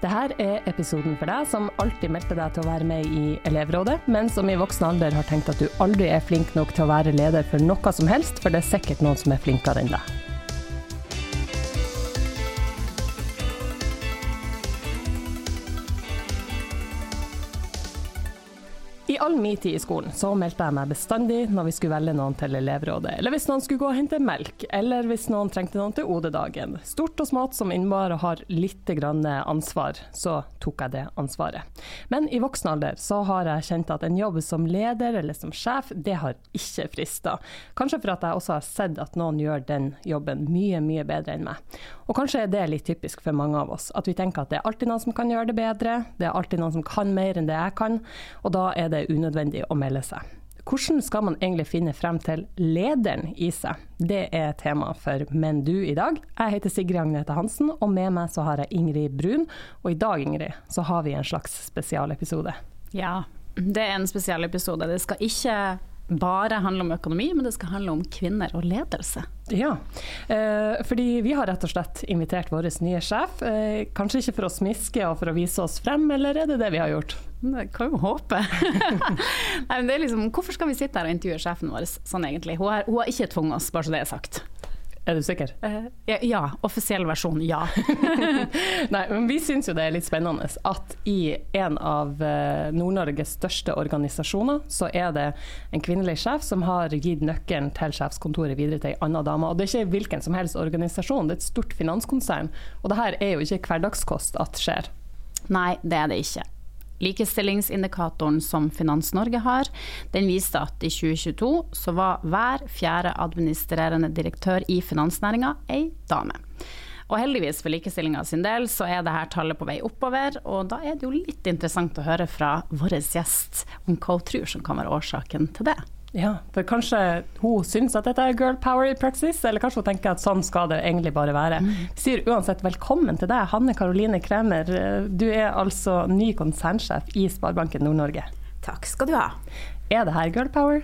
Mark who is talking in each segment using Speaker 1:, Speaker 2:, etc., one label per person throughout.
Speaker 1: Dette er episoden for deg som alltid meldte deg til å være med i elevrådet, men som i voksen alder har tenkt at du aldri er flink nok til å være leder for noe som helst, for det er sikkert noen som er flinkere enn deg. Min tid i skolen så meldte jeg meg bestandig når vi skulle velge noen til elevrådet, eller hvis noen skulle gå og hente melk, eller hvis noen trengte noen til OD-dagen. Stort og smått som innebar å har litt ansvar, så tok jeg det ansvaret. Men i voksen alder så har jeg kjent at en jobb som leder eller som sjef, det har ikke frista. Kanskje for at jeg også har sett at noen gjør den jobben mye, mye bedre enn meg. Og kanskje er det litt typisk for mange av oss, at vi tenker at det er alltid noen som kan gjøre det bedre, det er alltid noen som kan mer enn det jeg kan, og da er det unødvendig å melde seg. Hvordan skal man egentlig finne frem til lederen i seg? Det er tema for Men du i dag. Jeg heter Sigrid Agnete Hansen, og med meg så har jeg Ingrid Brun. Og i dag, Ingrid, så har vi en slags spesialepisode.
Speaker 2: Ja, det er en spesialepisode. Det skal ikke bare handle om økonomi, men det skal handle om kvinner og ledelse.
Speaker 1: Ja, eh, fordi vi har rett og slett invitert vår nye sjef. Eh, kanskje ikke for å smiske og for å vise oss frem, eller er det det vi har gjort?
Speaker 2: Det kan jo håpe. Nei, liksom, hvorfor skal vi sitte her og intervjue sjefen vår sånn egentlig? Hun har, hun har ikke tvunget oss, bare så det er sagt.
Speaker 1: Er du sikker?
Speaker 2: Uh, ja, ja, offisiell versjon, ja.
Speaker 1: Nei, men vi syns jo det er litt spennende at i en av uh, Nord-Norges største organisasjoner, så er det en kvinnelig sjef som har gitt nøkkelen til sjefskontoret videre til ei anna dame. Og det er ikke hvilken som helst organisasjon, det er et stort finanskonsern. Og det her er jo ikke hverdagskost at skjer.
Speaker 2: Nei, det er det ikke. Likestillingsindikatoren som Finans-Norge har, den viste at i 2022 så var hver fjerde administrerende direktør i finansnæringa ei dame. Og heldigvis for likestillinga sin del så er dette tallet på vei oppover, og da er det jo litt interessant å høre fra vår gjest om hva hun tror som kan være årsaken til det.
Speaker 1: Ja, for kanskje hun syns at dette er girl power i praksis, eller kanskje hun tenker at sånn skal det egentlig bare være. Mm. Vi sier uansett velkommen til deg, Hanne Karoline Kremer. Du er altså ny konsernsjef i Sparebanken Nord-Norge.
Speaker 3: Takk skal du ha.
Speaker 1: Er det her girl power?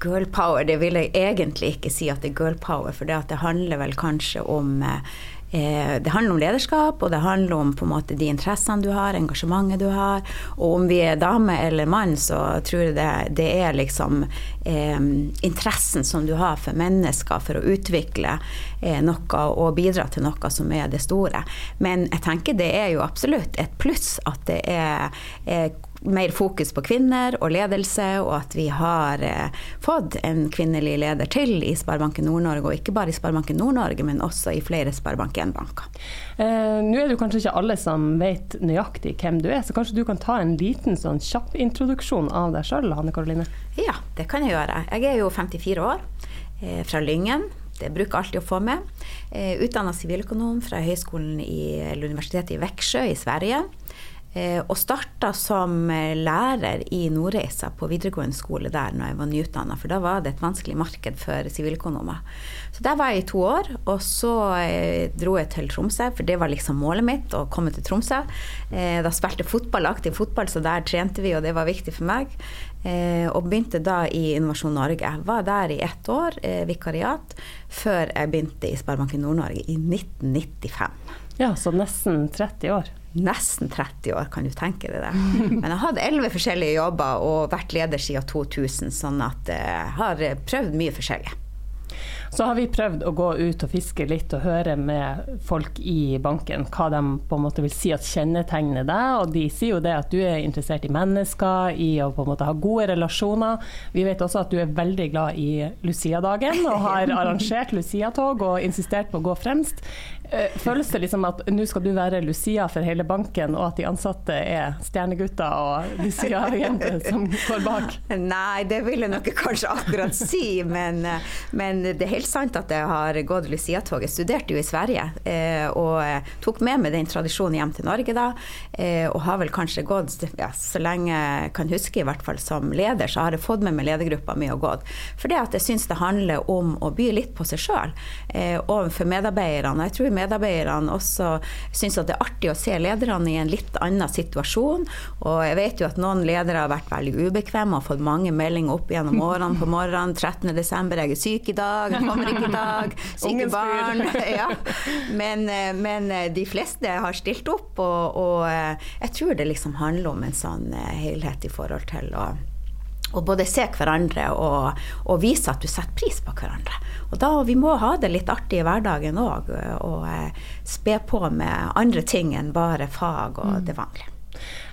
Speaker 3: Girl power, det vil jeg egentlig ikke si at det er girl power, for det, det handler vel kanskje om Eh, det handler om lederskap, og det handler om på en måte de interessene du har, engasjementet du har. Og om vi er dame eller mann, så tror jeg det, det er liksom eh, interessen som du har for mennesker, for å utvikle eh, noe og bidra til noe som er det store. Men jeg tenker det er jo absolutt et pluss at det er, er mer fokus på kvinner og ledelse, og at vi har eh, fått en kvinnelig leder til i Sparebanken Nord-Norge, og ikke bare i Sparebanken Nord-Norge, men også i flere Sparebank1-banker.
Speaker 1: Eh, Nå er det kanskje ikke alle som vet nøyaktig hvem du er, så kanskje du kan ta en liten sånn kjapp introduksjon av deg sjøl, Hanne Karoline?
Speaker 3: Ja, det kan jeg gjøre. Jeg er jo 54 år, eh, fra Lyngen. Det bruker alltid å få med. Eh, Utdanna siviløkonom fra høyskolen i, eller universitetet i Veksjø i Sverige. Eh, og starta som eh, lærer i Nordreisa på videregående skole der når jeg var nyutdanna, for da var det et vanskelig marked for siviløkonomer. Så der var jeg i to år, og så eh, dro jeg til Tromsø, for det var liksom målet mitt, å komme til Tromsø. Da spilte fotball, aktiv fotball, så der trente vi, og det var viktig for meg. Og begynte da i Innovasjon Norge. Var der i ett år, vikariat, før jeg begynte i Sparebanken Nord-Norge i 1995.
Speaker 1: Ja, så nesten 30 år
Speaker 3: nesten 30 år, kan du tenke deg det. Men jeg har hatt elleve forskjellige jobber og vært leder siden 2000, sånn at jeg har prøvd mye forskjellig.
Speaker 1: Så har vi prøvd å gå ut og fiske litt og høre med folk i banken hva de på en måte vil si at kjennetegner deg. Og de sier jo det at du er interessert i mennesker, i å på en måte ha gode relasjoner. Vi vet også at du er veldig glad i Lucia-dagen og har arrangert Lucia-tog og insistert på å gå fremst. Eh, føles det liksom at nå skal du være Lucia for hele banken, og at de ansatte er stjernegutter og Lucia-jenter som går bak?
Speaker 3: Nei, det vil jeg nok kanskje akkurat si, men, men, det er helt sant at jeg har gått Lucia-tog. Jeg studerte jo i Sverige eh, og tok med meg den tradisjonen hjem til Norge da, eh, og har vel kanskje gått, ja, så lenge jeg kan huske i hvert fall som leder, så har jeg fått med meg ledergruppa mi og gått. For jeg syns det handler om å by litt på seg sjøl overfor medarbeiderne. Jeg tror medarbeiderne også syns at det er artig å se lederne i en litt annen situasjon. Og jeg vet jo at noen ledere har vært veldig ubekvemme og fått mange meldinger opp gjennom årene på morgenen. 13.12. jeg er syk i dag. kommer ikke i dag. Syke barn. Ja. Men, eh, men, eh, de fleste har stilt opp, og, og, jeg tror det liksom handler om en sånn helhet i forhold til å og både se hverandre og, og, vise at du setter pris på hverandre. Og da Vi må ha det litt artig i hverdagen òg, og, og spe på med andre ting enn bare fag og mm. det vanlige.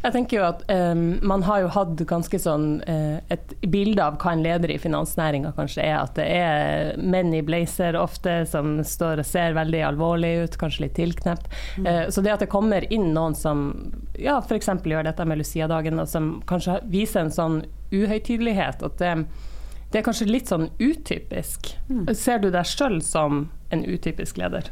Speaker 1: Jeg tenker jo at um, Man har jo hatt ganske sånn uh, et bilde av hva en leder i finansnæringa kanskje er. At det er menn i blazer ofte som står og ser veldig alvorlig ut, kanskje litt tilknept. Mm. Uh, så det at det kommer inn noen som ja, f.eks. gjør dette med Lucia-dagen, og som kanskje viser en sånn uhøytidelighet, at det, det, er kanskje litt sånn utypisk. Mm. Ser du deg sjøl som en utypisk leder?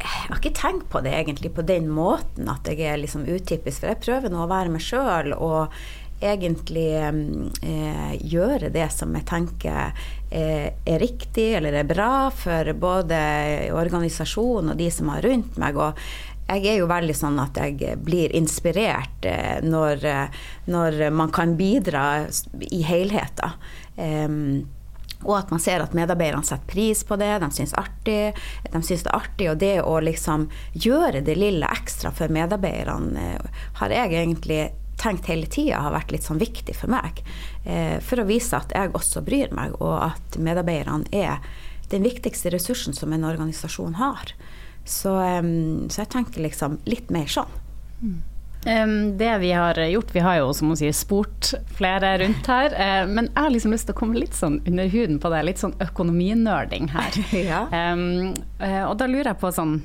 Speaker 3: Jeg har ikke tenkt på det egentlig på den måten at jeg er liksom utypisk, for jeg prøver nå å være meg sjøl og egentlig eh, gjøre det som jeg tenker er, er riktig eller er bra for både organisasjonen og de som er rundt meg. og jeg er jo veldig sånn at jeg blir inspirert eh, når, eh, når man kan bidra i helheten. Um, og at man ser at medarbeiderne setter pris på det, de syns, artig, de syns det er artig. Og det å liksom gjøre det lille ekstra for medarbeiderne eh, har jeg egentlig tenkt hele tida har vært litt sånn viktig for meg. Eh, for å vise at jeg også bryr meg, og at medarbeiderne er den viktigste ressursen som en organisasjon har. Så, så jeg tenker liksom litt mer sånn.
Speaker 2: Det vi har gjort, vi har jo som hun sier spurt flere rundt her, uh, men jeg har liksom lyst til å komme litt sånn under huden på det, litt sånn økonominerding her. ja. um, og da lurer jeg på sånn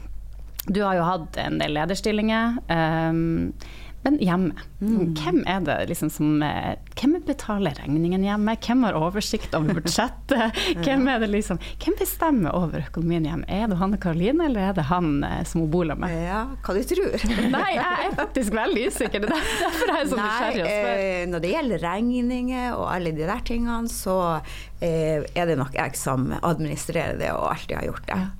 Speaker 2: Du har jo hatt en del lederstillinger. Um, men hjemme, mm. hvem er det liksom som eh, Hvem betaler regningen hjemme? Hvem har oversikt over budsjettet? hvem, er det liksom, hvem bestemmer over økonomien hjemme? Er det Hanne Karoline, eller er det han eh, som hun bor med?
Speaker 3: Ja, hva du tror?
Speaker 2: Nei, jeg er faktisk veldig usikker. Det er derfor jeg er så nysgjerrig og spør.
Speaker 3: Eh, når det gjelder regninger og alle de der tingene, så eh, er det nok jeg som administrerer det og alltid har gjort det. Ja.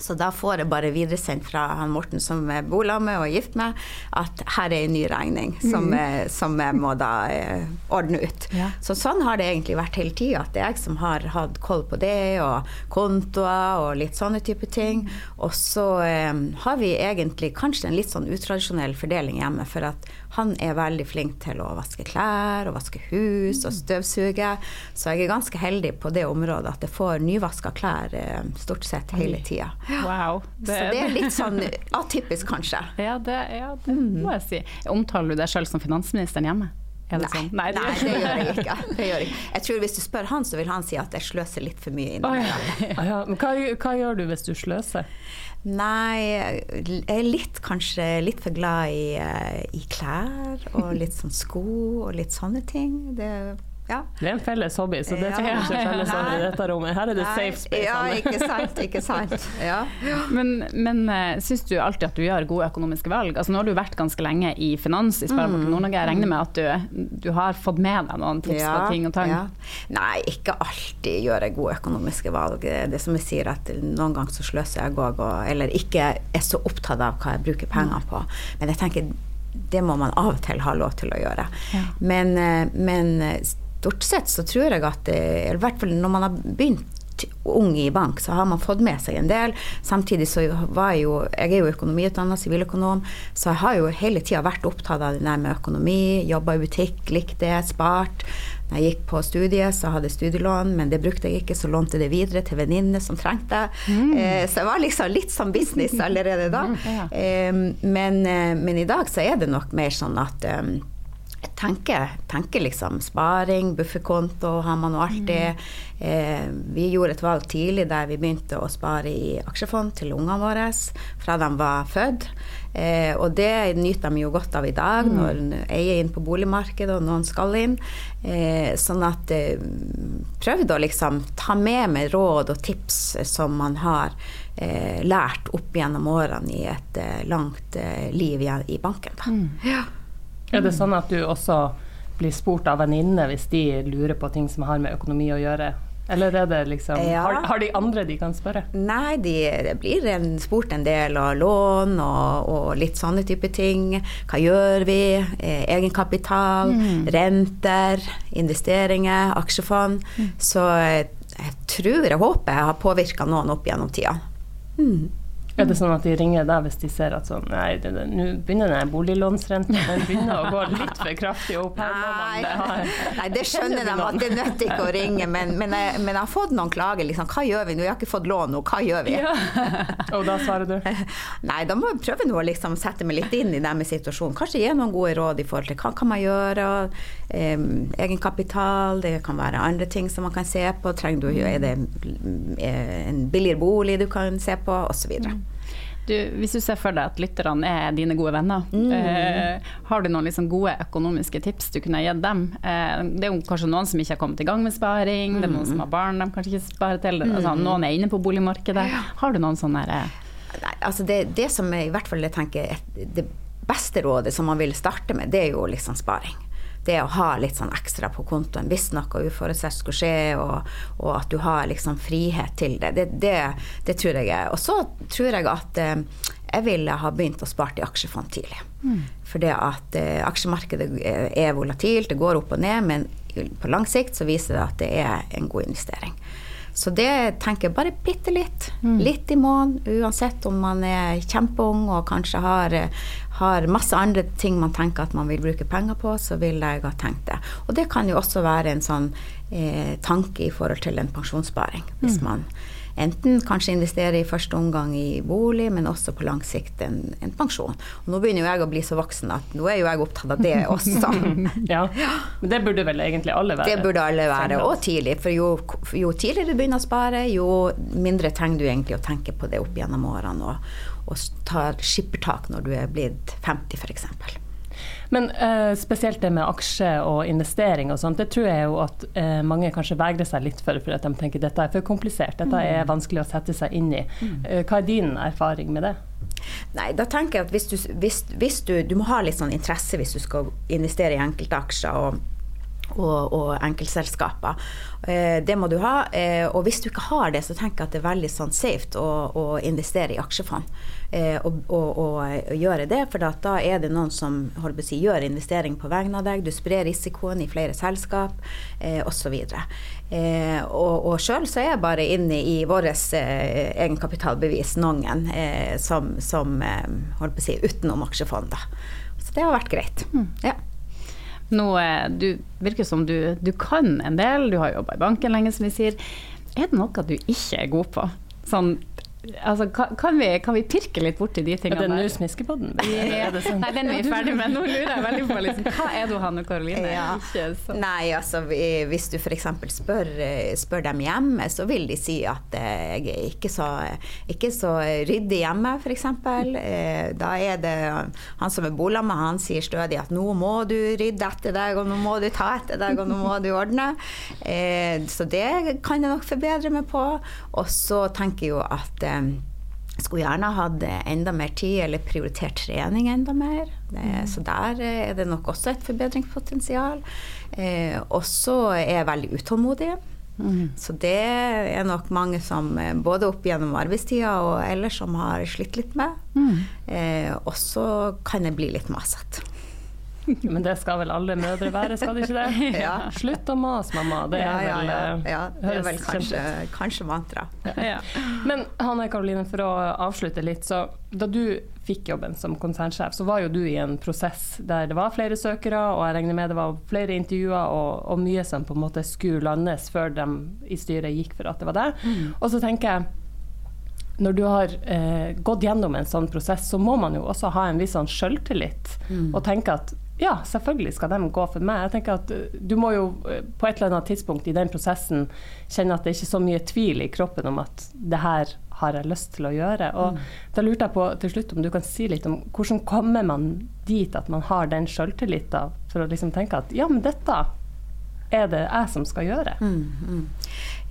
Speaker 3: Så da får jeg bare videresendt fra han Morten som jeg bor sammen med og er gift med, at her er en ny regning som, mm. som jeg må da eh, ordne ut. Ja. Så sånn har det egentlig vært hele tida. At det er jeg som har hatt koll på det, og kontoer og litt sånne type ting. Og så eh, har vi egentlig kanskje en litt sånn utradisjonell fordeling hjemme. For at han er veldig flink til å vaske klær og vaske hus og støvsuge. Så jeg er ganske heldig på det området at jeg får nyvaska klær eh, stort sett hele tida.
Speaker 2: Wow.
Speaker 3: Det, så det er litt sånn atypisk, kanskje.
Speaker 2: Ja, det, ja, det må jeg si. Omtaler du deg sjøl som finansministeren hjemme?
Speaker 3: Nei, sånn? Nei, det, Nei, det, gjør jeg ikke. Det gjør jeg. jeg tror Hvis du spør han, så vil han si at jeg sløser litt for mye. Oh, ja.
Speaker 1: ja. hva, hva, gjør du hvis du sløser?
Speaker 3: Nei, jeg er litt, kanskje litt for glad i, uh, i klær og litt sånn sko og litt sånne ting. Det ja.
Speaker 1: Det er en felles hobby, så det trenger ikke felles hobby i dette rommet. Her er det Nei. safe space.
Speaker 3: Ja, ikke sant. Ikke sant. Ja.
Speaker 2: Men, men uh, syns du alltid at du gjør gode økonomiske valg? Altså, nå har du vært ganske lenge i finans i Sparebanken mm. Nord-Norge. Jeg regner med at du, du, har fått med deg noen tips ja, på ting og tang? Ja.
Speaker 3: Nei, ikke alltid gjør jeg gode økonomiske valg. Det som jeg sier, at noen ganger så sløser jeg òg, eller ikke er så opptatt av hva jeg bruker penger på. Men jeg tenker det må man av og til ha lov til å gjøre. Ja. Men, eh, men stort sett så tror jeg at i hvert fall når man har begynt ung i bank, så har man fått med seg en del. Samtidig så var jeg jo Jeg er jo økonomiutdanna, siviløkonom, så jeg har jo hele tida vært opptatt av det der med økonomi. Jobba i butikk, likte det, spart. Når jeg gikk på studiet, så hadde jeg studielån, men det brukte jeg ikke, så lånte jeg det videre til venninner som trengte mm. eh, Så jeg var liksom litt sånn business allerede da. eh, men, eh, men, i dag så er det nok mer sånn at eh, jeg tenker, tenker, liksom sparing, bufferkonto har man jo alltid. Mm. Eh, vi gjorde et valg tidlig der vi begynte å spare i aksjefond til ungene våre fra de var født. Eh, og det nyter de jo godt av i dag, mm. når eier inn på boligmarkedet og noen skal inn. Eh, sånn at eh, prøvde å liksom ta med meg råd og tips som man har eh, lært opp gjennom årene i et eh, langt liv i, i banken. Da. Mm. Ja.
Speaker 1: Er det sånn at du også blir spurt av venninner hvis de lurer på ting som har med økonomi å gjøre? Eller er det liksom, ja. har, har, de andre de kan spørre?
Speaker 3: Nei, de, det blir en, spurt en del av lån og, og, litt sånne type ting. Hva gjør vi? Eh, egenkapital, mm. renter, investeringer, aksjefond. Mm. Så jeg tror, og håper jeg har påvirka noen opp gjennom tida. Mm.
Speaker 1: Er det sånn at de ringer deg hvis de ser at sånn Nei, nå begynner den boliglånsrenten den begynner å gå litt for kraftig opp her.
Speaker 3: Nei, nei, det skjønner de at det nytter ikke å ringe, men, men, jeg, men, jeg, har fått noen klager. Liksom, hva gjør vi nå? Jeg har ikke fått lån nå, hva gjør vi? Ja.
Speaker 1: Og da svarer du?
Speaker 3: Nei, da må jeg prøve nå å liksom sette meg litt inn i deres situasjon. Kanskje gi noen gode råd i forhold til hva kan man gjøre. Um, egenkapital, det kan være andre ting som man kan se på. Trenger du, er det eh, en billigere bolig du kan se på, osv.
Speaker 2: Du, hvis du ser for deg at lytterne er dine gode venner, mm. eh, har du noen liksom gode økonomiske tips du kunne gitt dem? Eh, det er jo kanskje noen som ikke har kommet i gang med sparing, mm. det er noen som mm. har barn de kanskje ikke sparer til, mm. altså, noen er inne på boligmarkedet. Har du noen sånne eh?
Speaker 3: Nei, altså det, det, som jeg i hvert fall jeg tenker det beste rådet som man vil starte med, det er jo liksom sparing det å ha litt sånn ekstra på kontoen hvis noe uforutsett skulle skje, og, og, at du har liksom frihet til det, det, det, det tror jeg er. Og så tror jeg at eh, jeg ville ha begynt å spare i aksjefond tidlig. Mm. For det at eh, aksjemarkedet er volatilt, det går opp og ned, men på lang sikt så viser det at det er en god investering. Så det tenker jeg bare bitte litt. Mm. Litt i måneden, uansett om man er kjempeung og kanskje har, har, masse andre ting man tenker at man vil bruke penger på, så vil jeg ha tenkt det. Og det kan jo også være en sånn eh, tanke i forhold til en pensjonssparing. Hvis mm. Enten kanskje investere i første omgang i bolig, men også på lang sikt en, en pensjon. Og nå begynner jo jeg å bli så voksen at nå er jo jeg opptatt av det også.
Speaker 1: ja, men det burde vel egentlig alle være?
Speaker 3: Det burde alle være, og tidlig. For jo, jo tidligere du begynner å spare, jo mindre trenger du egentlig å tenke på det opp gjennom årene, og, og ta skippertak når du er blitt 50 f.eks.
Speaker 1: Men uh, spesielt det med aksje og investering og sånt, det tror jeg jo at uh, mange kanskje vegrer seg litt for, for at de tenker dette er for komplisert, dette er mm. vanskelig å sette seg inn i. Uh, hva er din erfaring med det?
Speaker 3: Nei, da tenker jeg at hvis du, hvis, hvis du, du må ha litt sånn interesse hvis du skal investere i enkeltaksjer. og og, og enkeltselskaper. Eh, det må du ha. Eh, og hvis du ikke har det, så tenker jeg at det er veldig sånn safe å, å, investere i aksjefond. Eh, og, og, og, gjøre det, for da er det noen som si, gjør investering på vegne av deg. Du sprer risikoen i flere selskap eh, osv. Eh, og og sjøl så er jeg bare inne i vårt eh, egenkapitalbevis, Nongen, eh, som, som eh, holdt på å si, utenom aksjefond. Så det har vært greit. Mm. Ja.
Speaker 2: Nå, du virker som du, du kan en del, du har jobba i banken lenge, som vi sier. Er det noe du ikke er god på? Sånn Altså, kan, vi, kan, vi, pirke litt borti de tingene?
Speaker 1: Er det nå Smiskepodden?
Speaker 2: Sånn? Nei, den er vi ferdig med. Nå lurer jeg veldig på liksom, hva er du, Hanne Karoline? Ja.
Speaker 3: Nei, altså hvis du f.eks. Spør, spør dem hjemme, så vil de si at eh, jeg er ikke så, ikke så ryddig hjemme, f.eks. Eh, da er det han som er bolamma, han sier stødig at nå må du rydde etter deg, og nå må du ta etter deg, og nå må du ordne. Eh, så det kan jeg nok forbedre meg på. Og så tenker jeg jo at skulle gjerne hatt enda mer tid, eller prioritert trening enda mer. Det, mm. Så der er det nok også et forbedringspotensial. Eh, og er jeg veldig utålmodig. Mm. Så det er nok mange som eh, både opp gjennom arbeidstida og ellers som har slitt litt med. Mm. Eh, og så kan jeg bli litt masete.
Speaker 1: Men det skal vel alle mødre være, skal det ikke det? Ja. Slutt å mase, mamma. Det er
Speaker 3: ja,
Speaker 1: vel,
Speaker 3: ja, ja. Det er vel kanskje, kanskje mantra.
Speaker 1: Men Hanne Karoline, for å avslutte litt. så Da du fikk jobben som konsernsjef, så var jo du i en prosess der det var flere søkere, og jeg regner med det var flere intervjuer og, og mye som på en måte skulle landes før de i styret gikk for at det var deg. Mm. Og så tenker jeg når du har eh, gått gjennom en sånn prosess, så må man jo også ha en viss sånn sjøltillit. Mm. Og tenke at ja, selvfølgelig skal de gå for meg. Jeg tenker at eh, Du må jo eh, på et eller annet tidspunkt i den prosessen kjenne at det ikke er så mye tvil i kroppen om at det her har jeg lyst til å gjøre. Og mm. Da lurte jeg på til slutt om du kan si litt om hvordan kommer man dit at man har den sjøltilliten for å liksom tenke at ja, men dette er det jeg som skal gjøre. Mm, mm.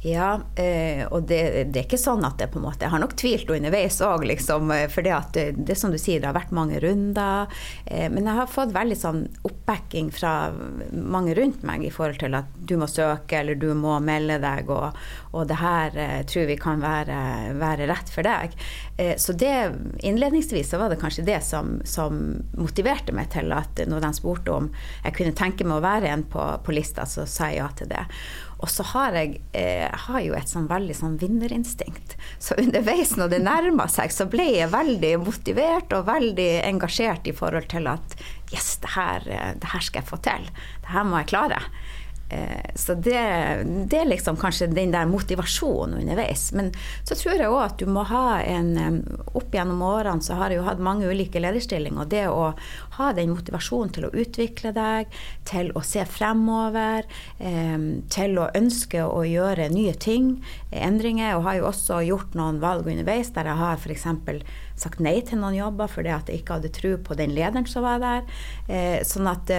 Speaker 3: Ja, eh, og det, det, er ikke sånn at det på en måte Jeg har nok tvilt underveis òg, liksom. Eh, for det at det, det som du sier, det har vært mange runder. Eh, men jeg har fått veldig sånn oppbacking fra mange rundt meg i forhold til at du må søke, eller du må melde deg, og, og det her eh, tror vi kan være, være rett for deg. Eh, så det innledningsvis så var det kanskje det som, som, motiverte meg til at når de spurte om jeg kunne tenke meg å være en på, på lista, så sa jeg ja til det. Og så har jeg eh, har jo et sånn veldig sånn vinnerinstinkt. Så underveis når det nærma seg, så ble jeg veldig motivert og veldig engasjert i forhold til at yes, det her, eh, det her skal jeg få til. Det her må jeg klare. Eh, så det, det, er liksom kanskje den der motivasjonen underveis. Men så tror jeg òg at du må ha en Opp gjennom årene så har jeg jo hatt mange ulike lederstillinger. Og det å ha den motivasjonen til å utvikle deg, til å se fremover, til å ønske å gjøre nye ting, endringer. Og har jo også gjort noen valg underveis der jeg har f.eks. sagt nei til noen jobber fordi at jeg ikke hadde tro på den lederen som var der. Eh, sånn at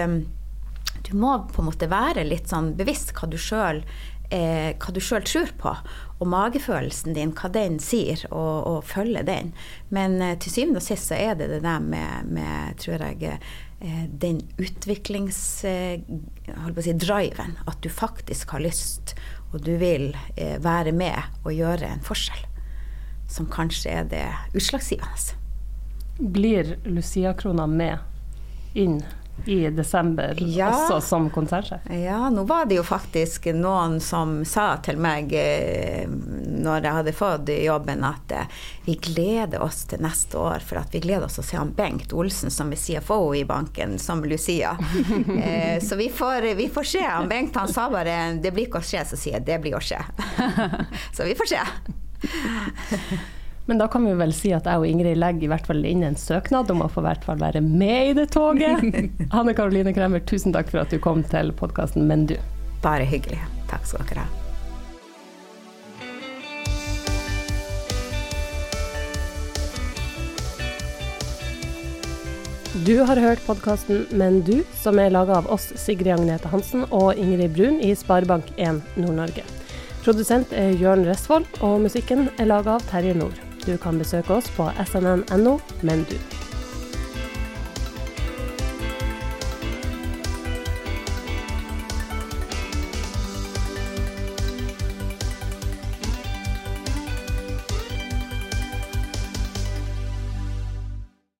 Speaker 3: du må på en måte være litt sånn bevisst hva du sjøl eh, tror på, og magefølelsen din, hva den sier, og, og følge den. Men eh, til syvende og sist så er det det der med, med tror jeg, eh, den utviklings... Eh, si. At du faktisk har lyst, og du vil eh, være med og gjøre en forskjell. Som kanskje er det utslagsgivende.
Speaker 1: Blir Lucia-krona med inn i desember ja. også som konsernsjef?
Speaker 3: Ja, nå var det jo faktisk noen som sa til meg eh, når jeg hadde fått jobben, at eh, vi gleder oss til neste år, for at vi gleder oss til å se han Bengt Olsen som er CFO i banken, som Lucia. eh, så vi får, vi får se. Han Bengt han sa bare 'det blir ikke å skje', så sier jeg 'det blir å skje'. så vi får se.
Speaker 1: Men da kan vi vel si at jeg og Ingrid legger i hvert fall inn en søknad om å få hvert fall være med i det toget. Hanne Karoline Kremmer, tusen takk for at du kom til podkasten Men du.
Speaker 3: Bare hyggelig. Takk skal dere ha.
Speaker 1: Du har hørt podkasten Men du, som er laga av oss, Sigrid Agnete Hansen og Ingrid Brun i Sparebank1 Nord-Norge. Produsent er Jørn Restvold, og musikken er laga av Terje Nord. Du kan besøke oss på snn.no, men du.